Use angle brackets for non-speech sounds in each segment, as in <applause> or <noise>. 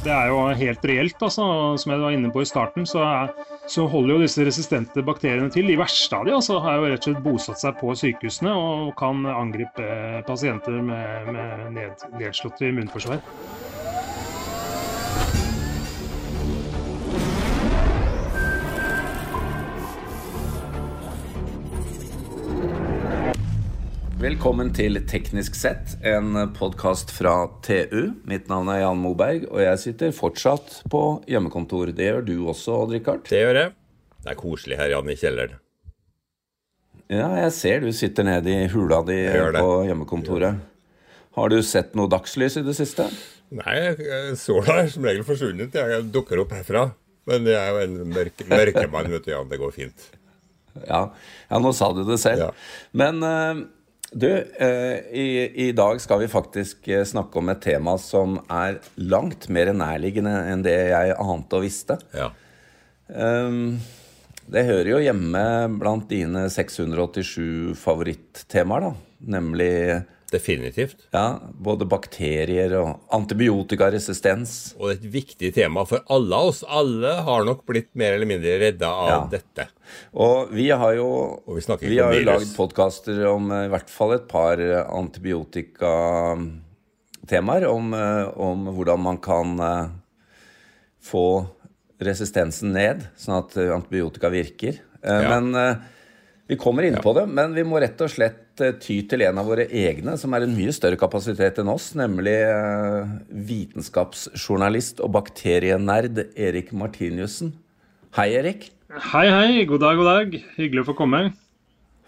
Det er jo helt reelt, altså. Som jeg var inne på i starten, så, er, så holder jo disse resistente bakteriene til. De verste av de altså, har jo rett og slett bosatt seg på sykehusene og kan angripe pasienter med, med ned, nedslått immunforsvar. Velkommen til Teknisk sett, en podkast fra TU. Mitt navn er Jan Moberg, og jeg sitter fortsatt på hjemmekontor. Det gjør du også, Odd-Rikard? Det gjør jeg. Det er koselig her, Jan, i kjelleren. Ja, jeg ser du sitter nede i hula di på hjemmekontoret. Har du sett noe dagslys i det siste? Nei, sola er som regel forsvunnet. Jeg dukker opp herfra. Men jeg er jo en mørk, mørkemann, vet du, Jan. Det går fint. Ja, ja nå sa du det selv. Ja. Men uh, du, eh, i, i, dag skal vi faktisk eh, snakke om et tema som er langt mer nærliggende enn det jeg ante og visste. Ja. Um, det hører jo hjemme blant dine 687 favorittemaer, da. Nemlig Definitivt. Ja, Både bakterier og antibiotikaresistens. Og et viktig tema for alle oss. Alle har nok blitt mer eller mindre redda av ja. dette. Og vi har jo, vi vi har jo lagd podkaster om eh, i hvert fall et par eh, antibiotikatemaer. Om, eh, om hvordan man kan få resistensen ned, sånn at antibiotika virker. Ja. Men vi kommer inn ja. på det, men vi må rett og slett eh, ty til en av våre egne, som er en mye større kapasitet enn oss, nemlig eh, vitenskapsjournalist og bakterienerd Erik Martiniussen. Hei, Erik. Hei, hei. God dag, god dag. Hyggelig å få komme.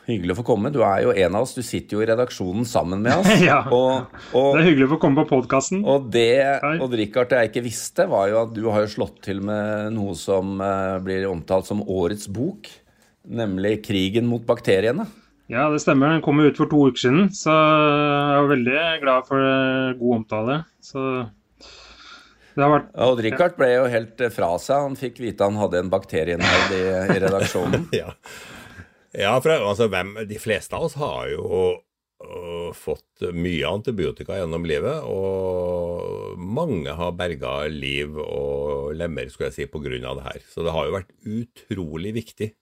Hyggelig å få komme. Du er jo en av oss. Du sitter jo i redaksjonen sammen med oss. <laughs> ja, og, og, Det er hyggelig å få komme på podkasten. Og det Odd Rikard jeg ikke visste, var jo at du har jo slått til med noe som uh, blir omtalt som årets bok nemlig krigen mot bakteriene. Ja, det stemmer. Den kom ut for to uker siden, så jeg er veldig glad for eh, god omtale. Så det har vært Og Richard ble jo helt eh, fra seg. Han fikk vite han hadde en bakterienerd i, i redaksjonen. <laughs> ja, ja for altså, hvem, de fleste av oss har jo uh, fått mye antibiotika gjennom livet, og mange har berga liv og lemmer, skulle jeg si, pga. det her. Så det har jo vært utrolig viktig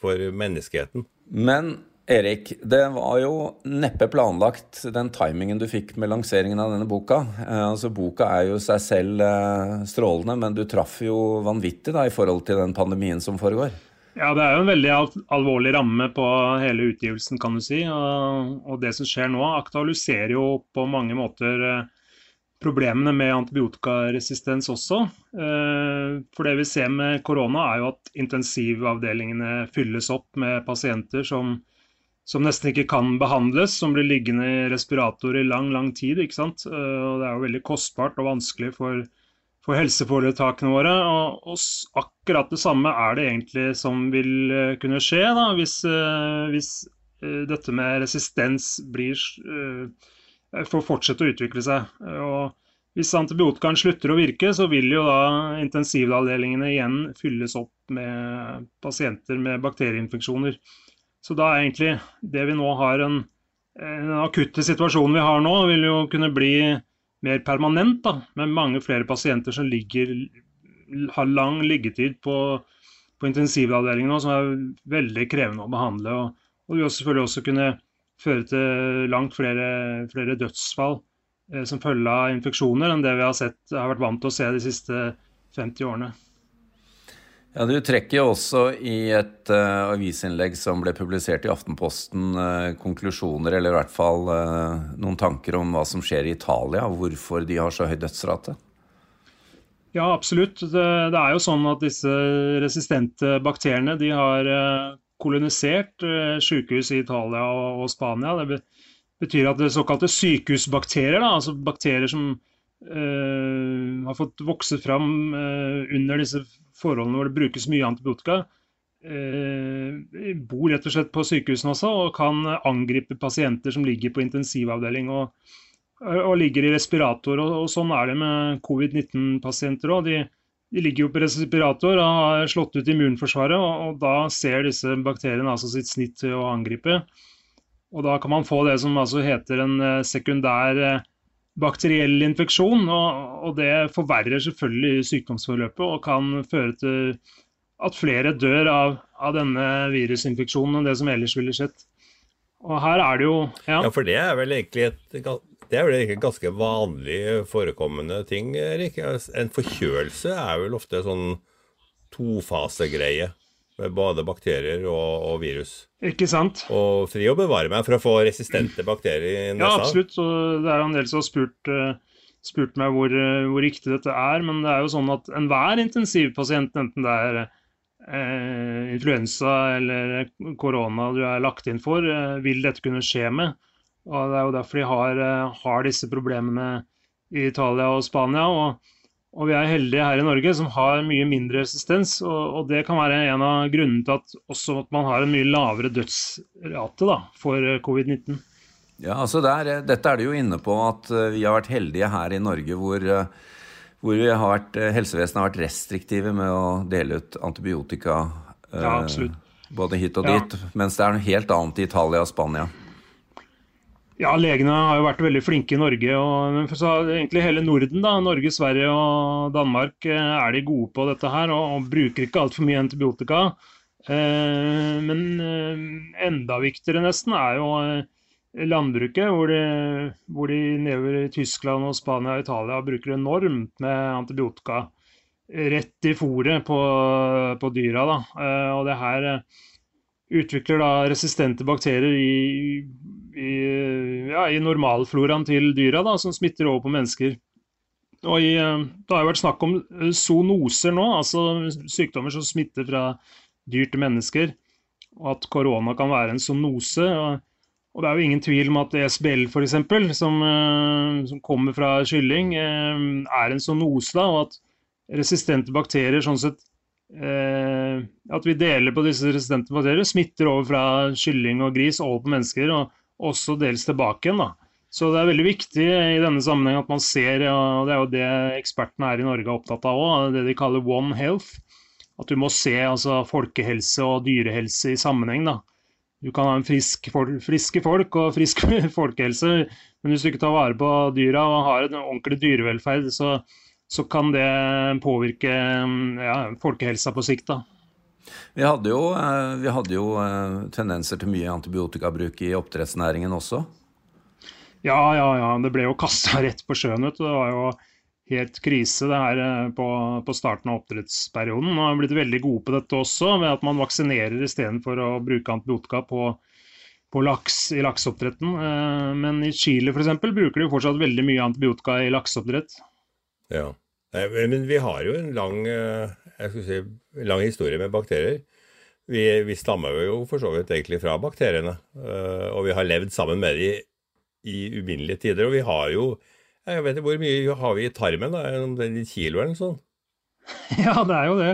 for menneskeheten. Men Erik, det var jo neppe planlagt den timingen du fikk med lanseringen av denne boka. Eh, altså Boka er jo seg selv eh, strålende, men du traff jo vanvittig da i forhold til den pandemien som foregår. Ja, det er jo en veldig al alvorlig ramme på hele utgivelsen, kan du si. Og, og det som skjer nå, aktualiserer jo på mange måter eh, problemene med antibiotikaresistens også. Eh, for det vi ser med korona, er jo at intensivavdelingene fylles opp med pasienter som, som, nesten ikke kan behandles, som blir liggende i respirator i lang, lang tid. ikke sant? Eh, og det er jo veldig kostbart og vanskelig for, for helseforetakene våre. Og, og, akkurat det samme er det egentlig som vil eh, kunne skje da, hvis, hvis dette med resistens blir får fortsette å utvikle seg. Og hvis antibiotikaen slutter å virke, så vil jo da intensivavdelingene igjen fylles opp med pasienter med bakterieinfeksjoner. Så da er egentlig det vi nå har en, en akutte situasjonen vi har nå, vil jo kunne bli mer permanent, da, med mange flere pasienter som ligger, har lang liggetid på, på intensivavdelingen nå, som er veldig krevende å behandle. Og, og vil selvfølgelig også kunne føre til langt flere, flere dødsfall eh, som følge av infeksjoner enn det vi har, sett, har vært vant til å se de siste 50 årene. Ja, Du trekker jo også i et uh, avisinnlegg som ble publisert i Aftenposten, uh, konklusjoner, eller i hvert fall uh, noen tanker om hva som skjer i Italia, hvorfor de har så høy dødsrate? Ja, absolutt. Det, det, er jo sånn at disse resistente bakteriene de har kolonisert eh, sykehus i Italia og, Spania. Det betyr at det såkalte sykehusbakterier, da, altså bakterier som uh, har fått vokse fram uh, under disse forholdene hvor det brukes mye antibiotika, uh, bor rett og slett på sykehusene også og kan angripe pasienter som ligger på intensivavdeling og, og ligger i respirator. Og, og sånn er det med covid-19-pasienter òg. De ligger jo på respirator og har slått ut immunforsvaret, og da ser disse bakteriene altså sitt snitt til å angripe. Og da kan man få det som altså heter en eh, sekundær eh, bakteriell infeksjon. Og, og, det forverrer selvfølgelig sykdomsforløpet og kan føre til at flere dør av, av denne virusinfeksjonen enn det som ellers ville skjedd. Og her er det jo Ja, ja for det er vel egentlig et det er vel ikke ganske vanlig forekommende ting, Erik? En forkjølelse er vel ofte sånn tofasegreie med både bakterier og, og, virus. Ikke sant? Og fri å bevare meg for å få resistente bakterier i nesa. Ja, absolutt. Så det er en del som har spurt, uh, spurt meg hvor, uh, hvor, riktig dette er. Men det er jo sånn at enhver intensivpasient, enten det er eh, influensa eller korona du er lagt inn for, vil dette kunne skje med. Og Det er jo derfor de har, har disse problemene i Italia og Spania. og og vi er heldige her i Norge som har mye mindre resistens. Og, og det kan være en av grunnene til at, også at man har en mye lavere dødsrate da, for eh, covid-19. Ja, altså der, eh, Dette er det jo inne på at eh, vi har vært heldige her i Norge hvor, hvor har vært, helsevesenet har vært restriktive med å dele ut antibiotika ja, både hit og dit. Mens det er noe helt annet i Italia og Spania. Ja, legene har jo vært veldig flinke i Norge. og Egentlig hele Norden, da, Norge, Sverige og Danmark, eh, er de gode på dette her og, og bruker ikke altfor mye antibiotika. Eh, men eh, enda viktigere nesten er jo eh, landbruket, hvor de, hvor de nedover i Tyskland og Spania og Italia bruker enormt med antibiotika rett i fôret på, på dyra. da, eh, og det her utvikler da resistente bakterier i i, ja, i normalfloraen til dyra, da, som smitter over på mennesker. Og i, eh, det har jo vært snakk om eh, zoonoser nå, altså sykdommer som smitter fra dyr til mennesker. Og at korona kan være en zoonose. Og, og, det er jo ingen tvil om at ESBL f.eks., som, eh, som kommer fra kylling, er en zoonose. Da, og at resistente bakterier sånn sett At vi deler på disse resistente bakterier, smitter over fra kylling og gris over på mennesker. og også dels tilbake igjen. da. Så det er veldig viktig i denne sammenheng at man ser, og det er jo det ekspertene her i Norge er opptatt av òg, det de kaller One Health. At du må se altså, folkehelse og dyrehelse i sammenheng. da. Du kan ha en frisk, friske folk og frisk <laughs> folkehelse, men hvis du ikke tar vare på dyra og har en ordentlig dyrevelferd, så, så kan det påvirke ja, folkehelsa på sikt. da. Vi hadde jo, eh, vi hadde jo eh, tendenser til mye antibiotikabruk i oppdrettsnæringen også. Ja, ja, ja. Det ble jo kasta <laughs> rett på sjøen. Det var jo helt krise det her eh, på, på starten av oppdrettsperioden. Man har blitt veldig gode på dette også, ved at man vaksinerer istedenfor å bruke antibiotika på, på laks i lakseoppdretten. Men i Chile f.eks. bruker de fortsatt veldig mye antibiotika i lakseoppdrett. Ja. Men vi har jo en lang, si, lang historie med bakterier. Vi, vi, stammer jo for så vidt egentlig fra bakteriene, eh, og vi har levd sammen med dem i uminnelige tider. Og vi har jo jeg vet ikke Hvor mye har vi i tarmen? da? En kilo eller noe sånt? <laughs> Ja, det er jo det.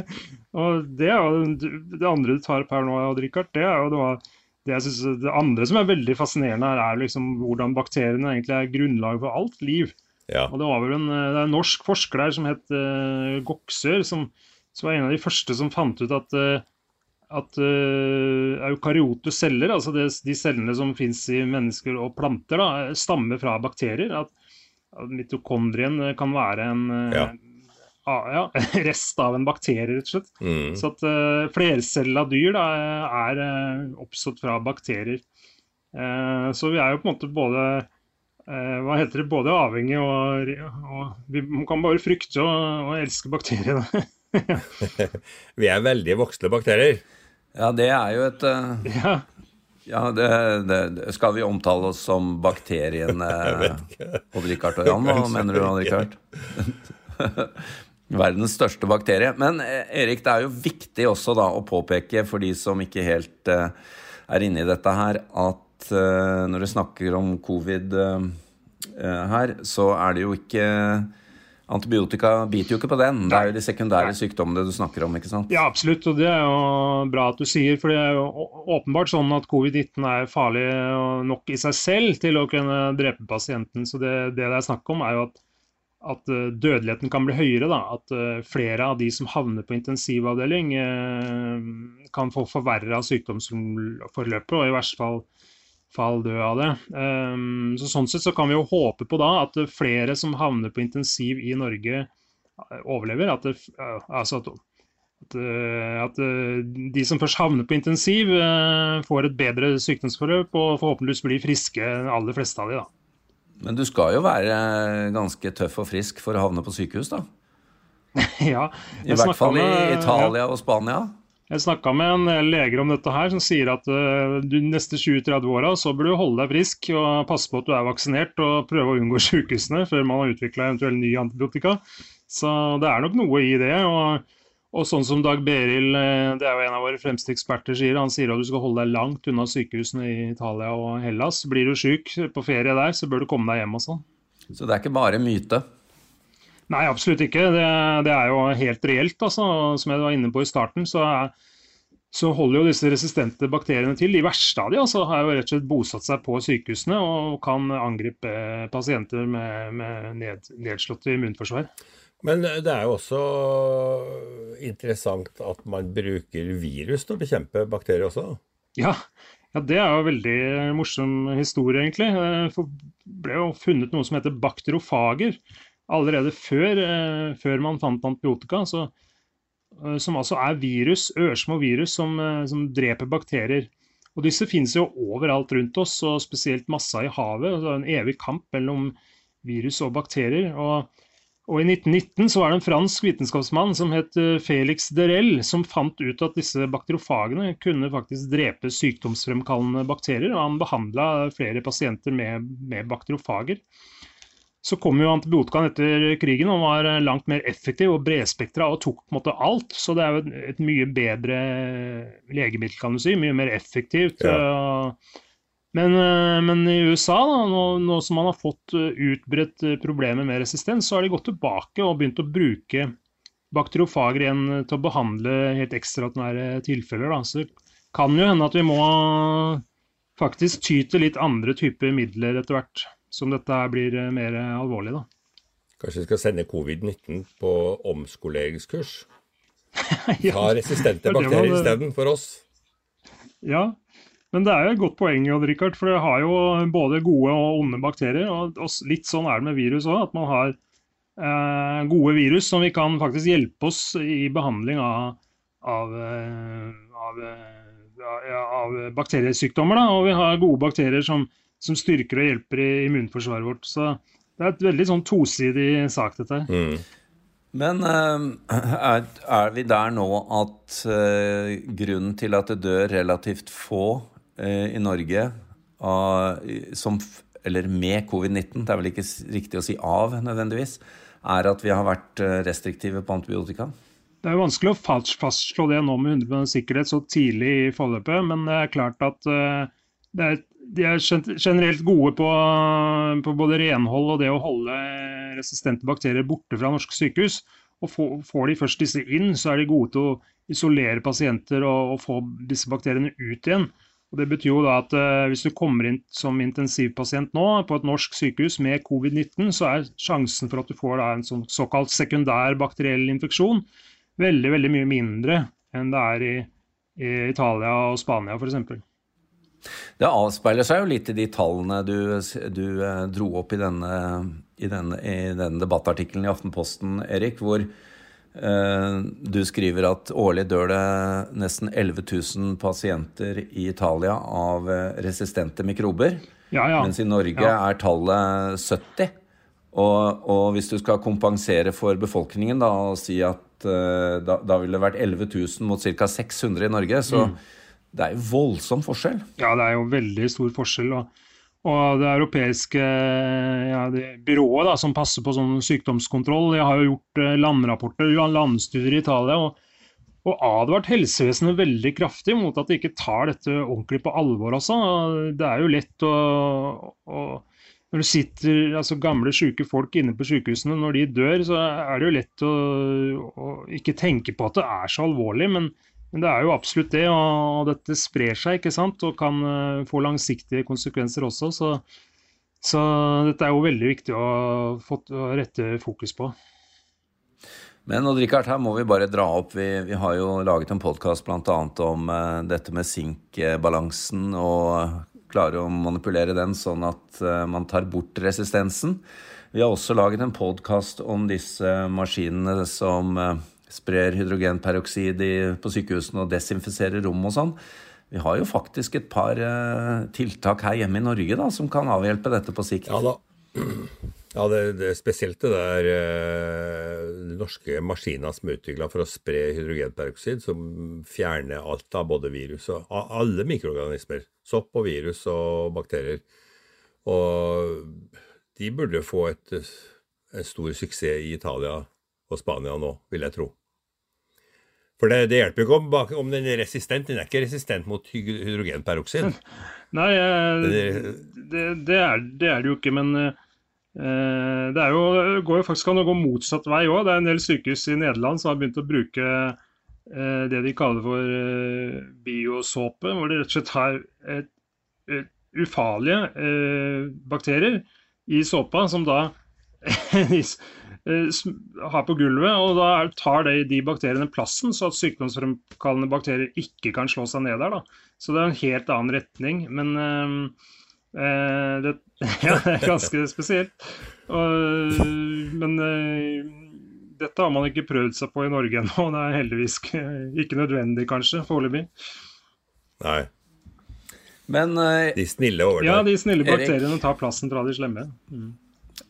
Og det jo det andre du tar opp her nå, Richard, det er jo det, det, jeg synes, det andre som er veldig fascinerende her, er liksom hvordan bakteriene egentlig er grunnlaget for alt liv. Ja. Og Det var vel en, det er en norsk forsker der som het uh, Goksør, som, som, var en av de første som fant ut at, uh, at uh, eukaryote celler, altså det, de cellene som finnes i mennesker og planter, da, stammer fra bakterier. At, at mitokondrien kan være en ja. ja. <laughs> rest av en bakterie, rett og slett. Mm. Så at uh, flercella dyr da, er oppstått fra bakterier. så vi er jo på en måte både Eh, hva heter det, både avhengig og, og Vi kan bare frykte og, og elske bakteriene. <laughs> vi er veldig voksne bakterier. Ja, det er jo et uh, ja. ja det, det, Skal vi omtale oss som bakteriene <laughs> Odd-Rikard og Jan? Hva mener du, Odd-Rikard? <laughs> Verdens største bakterie. Men eh, Erik, det er jo viktig også da å påpeke for de som ikke helt uh, er inne i dette her, at uh, når du snakker om covid uh, her, så er det jo ikke Antibiotika biter jo ikke på den. Det er jo de sekundære sykdommene du snakker om. ikke sant? Ja, absolutt. Og det er jo bra at du sier. For det er jo åpenbart sånn at covid-19 er farlig nok i seg selv til å kunne drepe pasienten. Så det det, det er snakk om, er jo at, at dødeligheten kan bli høyere. da, At flere av de som havner på intensivavdeling, kan få forverra sykdomsforløpet. Og i verste fall fall dø av det. Um, så Sånn sett så kan vi jo håpe på da at flere som havner på intensiv i Norge, overlever. At, det, altså at, at, at, de som først havner på intensiv, får et bedre sykdomsforløp og forhåpentligvis blir friske, aller fleste av de da. Men du skal jo være ganske tøff og frisk for å havne på sykehus, da? <laughs> ja. I hvert fall i Italia og Spania? Jeg snakka med en del leger om dette her, som sier at uh, de neste 20-30 åra så bør du holde deg frisk og passe på at du er vaksinert og prøve å unngå <laughs> sykehusene før man har utvikla eventuell ny antibiotika. Så det er nok noe i det. og og sånn som Dag Beril, eh, det er jo en av våre fremste eksperter, sier, han sier at du skal holde deg langt unna sykehusene i Italia og Hellas. Blir du syk på ferie der, så bør du komme deg hjem og sånn. Så det er ikke bare myte? Nei, absolutt ikke. Det, det, er jo helt reelt. Altså. Som jeg var inne på i starten, så, er, så holder jo disse resistente bakteriene til. I verste av de altså, har jo rett og slett bosatt seg på sykehusene og kan angripe pasienter med, med ned, nedslått immunforsvar. Men det er jo også interessant at man bruker virus til å bekjempe bakterier også? Ja, ja det er jo en veldig morsom historie, egentlig. Det ble jo funnet noe som heter bakterofager allerede før, eh, før man fant antibiotika. Så, eh, som altså er virus, ørsmå virus som, eh, som dreper bakterier. Og disse finnes jo overalt rundt oss, og spesielt masse i havet. Det er en evig kamp mellom virus og bakterier. og og I 1919 så var det en fransk vitenskapsmann som het Felix Derel, som fant ut at disse bakteriofagene kunne faktisk drepe sykdomsfremkallende bakterier. og Han behandla flere pasienter med, med bakteriofager. Så kom jo antibiotikaen etter krigen og var langt mer effektiv og bredspektra og tok på en måte alt. Så det er jo et, et mye bedre legemiddel, kan du si. Mye mer effektivt. Ja. Men, eh, men, i USA, da, nå, nå, som man har fått eh, utbredt problemet med resistens, så har de gått tilbake og begynt å bruke bakteriofager igjen til å behandle helt ekstraordinære tilfeller. Da. Så det kan jo hende at vi må faktisk ty til litt andre typer midler etter hvert, som dette blir mer alvorlig. da. Kanskje vi skal sende covid-19 på omskoleringskurs? <laughs> ja, Ta resistente bakterier isteden for oss. Ja, men det er jo et godt poeng, Richard, for det har jo både gode og onde bakterier. og, Litt sånn er det med virus òg, at man har eh, gode virus som vi kan faktisk hjelpe oss i behandling av, av, eh, av, av bakteriesykdommer. Da. Og vi har gode bakterier som, som, styrker og hjelper i immunforsvaret vårt. Så det er et veldig sånn tosidig sak, dette her. Mm. Men eh, er, er, vi der nå at uh, grunnen til at det dør relativt få Eh, i Norge som, eller med covid-19, det er vel ikke riktig å si av nødvendigvis, er at vi har vært eh, restriktive på antibiotika? Det er jo vanskelig å fastslå det nå med 100 sikkerhet så tidlig i forløpet, men det er klart at det er, de er generelt gode på, på, både renhold og det å holde resistente bakterier borte fra norske sykehus. Og Får de først disse inn, så er de gode til å isolere pasienter og, og få disse bakteriene ut igjen. Og Det betyr jo da at uh, hvis du kommer inn som intensivpasient nå på et norsk sykehus med covid-19, så er sjansen for at du får da, en sånn såkalt sekundær bakteriell infeksjon veldig veldig mye mindre enn det er i, i Italia og Spania f.eks. Det avspeiler seg jo litt i de tallene du, du uh, dro opp i denne, i denne, i denne debattartikkelen i Aftenposten, Erik, hvor Eh, du skriver at årlig dør det nesten 11 000 pasienter i Italia av eh, resistente mikrober. Ja, ja. Mens i Norge ja. er tallet 70. Og, og, hvis du skal kompensere for befolkningen da, og si at da, da ville det vært 11 000 mot ca. 600 i Norge, så mm. Det er jo voldsom forskjell. Ja, det er jo veldig stor forskjell. og og det europeiske ja, det byrået da, som passer på sånn sykdomskontroll, jeg har jo gjort eh, landrapporter, landstudier i Italia. og, og advart helsevesenet veldig kraftig mot at de ikke tar dette ordentlig på alvor. Også. Det er jo lett å, å Når det sitter altså, gamle syke folk inne på sykehusene, når de dør, så er det jo lett å, å ikke tenke på at det er så alvorlig. men men det er jo absolutt det, og dette sprer seg ikke sant, og kan eh, få langsiktige konsekvenser også. Så, så dette er jo veldig viktig å, få, å rette fokus på. Men Odd Rikard, her må vi bare dra opp. Vi, vi har jo laget en podkast bl.a. om uh, dette med sinkbalansen og klare å manipulere den sånn at uh, man tar bort resistensen. Vi har også laget en podkast om disse maskinene som eh, sprer hydrogenperoksid på sykehusene og desinfiserer rom og sånn. Vi har jo faktisk et par tiltak her hjemme i Norge da, som kan avhjelpe dette på sikt. Ja da. <clears throat> Ja, det, det spesielt det der eh, norske maskiner som er utvikla for å spre hydrogenperoksid, som fjerner alt av både virus og alle mikroorganismer. Sopp og virus og bakterier. Og de burde få et, en stor suksess i Italia og Spania nå, vil jeg tro. For det, det hjelper jo ikke om, om, den er resistent. Den er ikke resistent mot hydrogenperoksid. <laughs> Nei, eh, det, det, er, det er det jo ikke. Men eh, Eh, det jo, går jo faktisk an å gå motsatt vei òg. Det er en del sykehus i Nederland som har begynt å bruke eh, det de kaller for eh, biosåpe, hvor de rett og slett har et, et ufarlige bakterier i såpa som da <laughs> har på gulvet, og da tar de, de bakteriene plassen, så at sykdomsfremkallende bakterier ikke kan slå seg ned der. Da. Så det er en helt annen retning. Men Eh, det, <laughs> ja, det er ganske spesielt. Og, men eh, dette har man ikke prøvd seg på i Norge ennå. Det er heldigvis ikke nødvendig, kanskje, foreløpig. Nei. Men uh, De snille over Ja, de snille bakteriene tar plassen fra de slemme. Mm.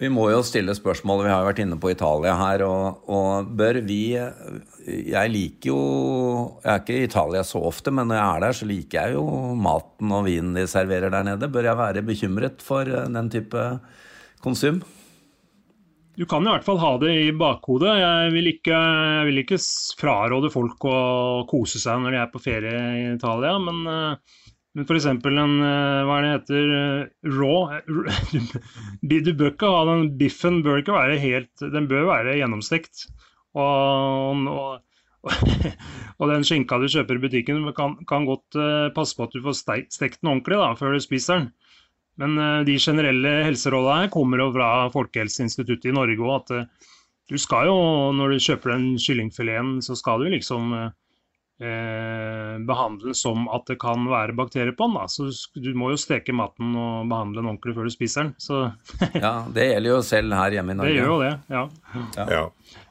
Vi må jo stille spørsmålet. Vi har jo vært inne på Italia her. Og, og, bør vi Jeg liker jo Jeg er ikke i Italia så ofte, men når jeg er der, så liker jeg jo maten og vinen de serverer der nede. Bør jeg være bekymret for eh, den type konsum? Du kan i hvert fall ha det i bakhodet. Jeg vil ikke, jeg vil ikke fraråde folk å kose seg når de er på ferie i Italia, men uh, men f.eks. en eh, hva er det heter, eh, raw <laughs> Du bør ikke ha den biffen bør ikke være helt Den bør være gjennomstekt. Og, og, <laughs> og den skinka du kjøper i butikken, kan, kan godt passe på at du får stekt, den ordentlig da, før du spiser den. Men de generelle helserådene her kommer jo fra Folkehelseinstituttet i Norge òg. At du skal jo, når du kjøper den kyllingfileten, så skal du liksom eh, behandle som at det kan være bakterier på den. Da. Så du må jo steke maten og behandle den ordentlig før du spiser den. Så <laughs> ja, det gjelder jo selv her hjemme i Norge. Det gjør jo det, ja. ja. ja.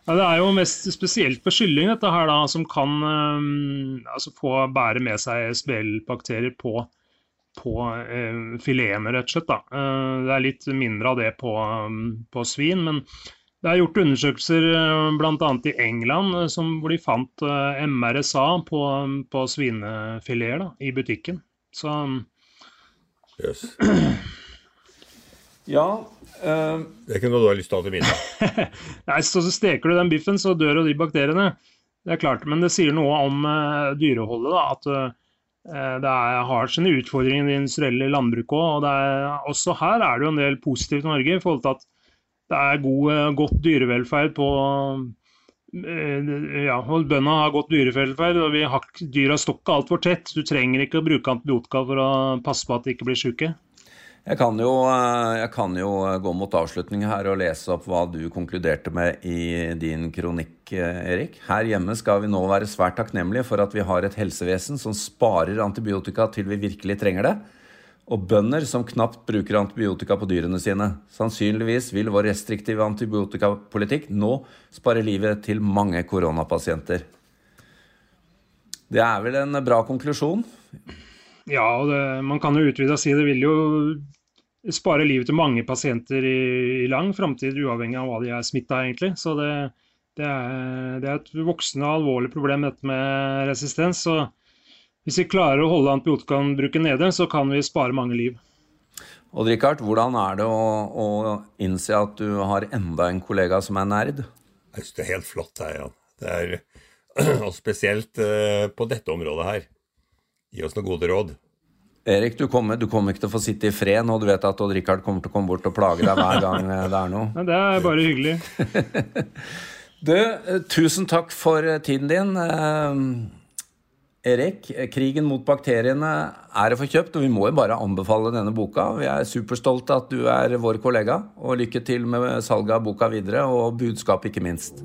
ja det er jo mest spesielt på kylling dette her da, som kan um, altså få bære med seg spelbakterier på, på uh, filetene, rett og slett. Da. Uh, det er litt mindre av det på, um, på svin. men det er gjort undersøkelser eh, bl.a. i England eh, som, hvor de fant eh, MRSA på, på svinefileter i butikken. Så yes. <clears throat> Ja uh... Det er ikke noe du har lyst til å ha til middag? <laughs> Nei, så, så steker du den biffen, så dør jo de bakteriene. Det er klart, Men det sier noe om uh, dyreholdet. da, at uh, det er, har sine utfordringer i det industrielle landbruket òg. Også her er det jo en del positivt i Norge i forhold til at det er god, eh, godt dyrevelferd på eh, ja, og Bøndene har godt dyrevelferd, og vi har, dyra står ikke altfor tett. Du trenger ikke å bruke antibiotika for å passe på at de ikke blir syke. Jeg kan, jo, eh, jeg kan jo gå mot avslutning her og lese opp hva du konkluderte med i din kronikk, Erik. Her hjemme skal vi nå være svært takknemlige for at vi har et helsevesen som sparer antibiotika til vi virkelig trenger det og bønder som knapt bruker antibiotika på dyrene sine. Sannsynligvis vil vår restriktive antibiotikapolitikk nå spare livet til mange koronapasienter. Det er vel en bra konklusjon? Ja, og det, man kan jo utvide og si det vil jo spare livet til mange pasienter i, i lang framtid, uavhengig av hva de er smitta, egentlig. Så det, det, er, det, er, et voksende og alvorlig problem, dette med resistens. så hvis vi klarer å holde antibiotikabruken nede, så kan vi spare mange liv. Odd Rikard, hvordan er det å, å, innse at du har enda en kollega som er nerd? Jeg synes det er helt flott her, Jan. Det er, <clears throat> og spesielt uh, på dette området her. Gi oss noen gode råd. Erik, du kommer, du kommer, ikke til å få sitte i fred nå. Du vet at Odd Rikard kommer til å komme bort og plage deg hver gang eh, det er noe. Ja, det er bare hyggelig. <laughs> du, eh, tusen takk for tiden din. Erik, krigen mot bakteriene er å få kjøpt, og vi må jo bare anbefale denne boka. Vi er superstolte at du er vår kollega, og lykke til med salget av boka videre, og budskapet ikke minst.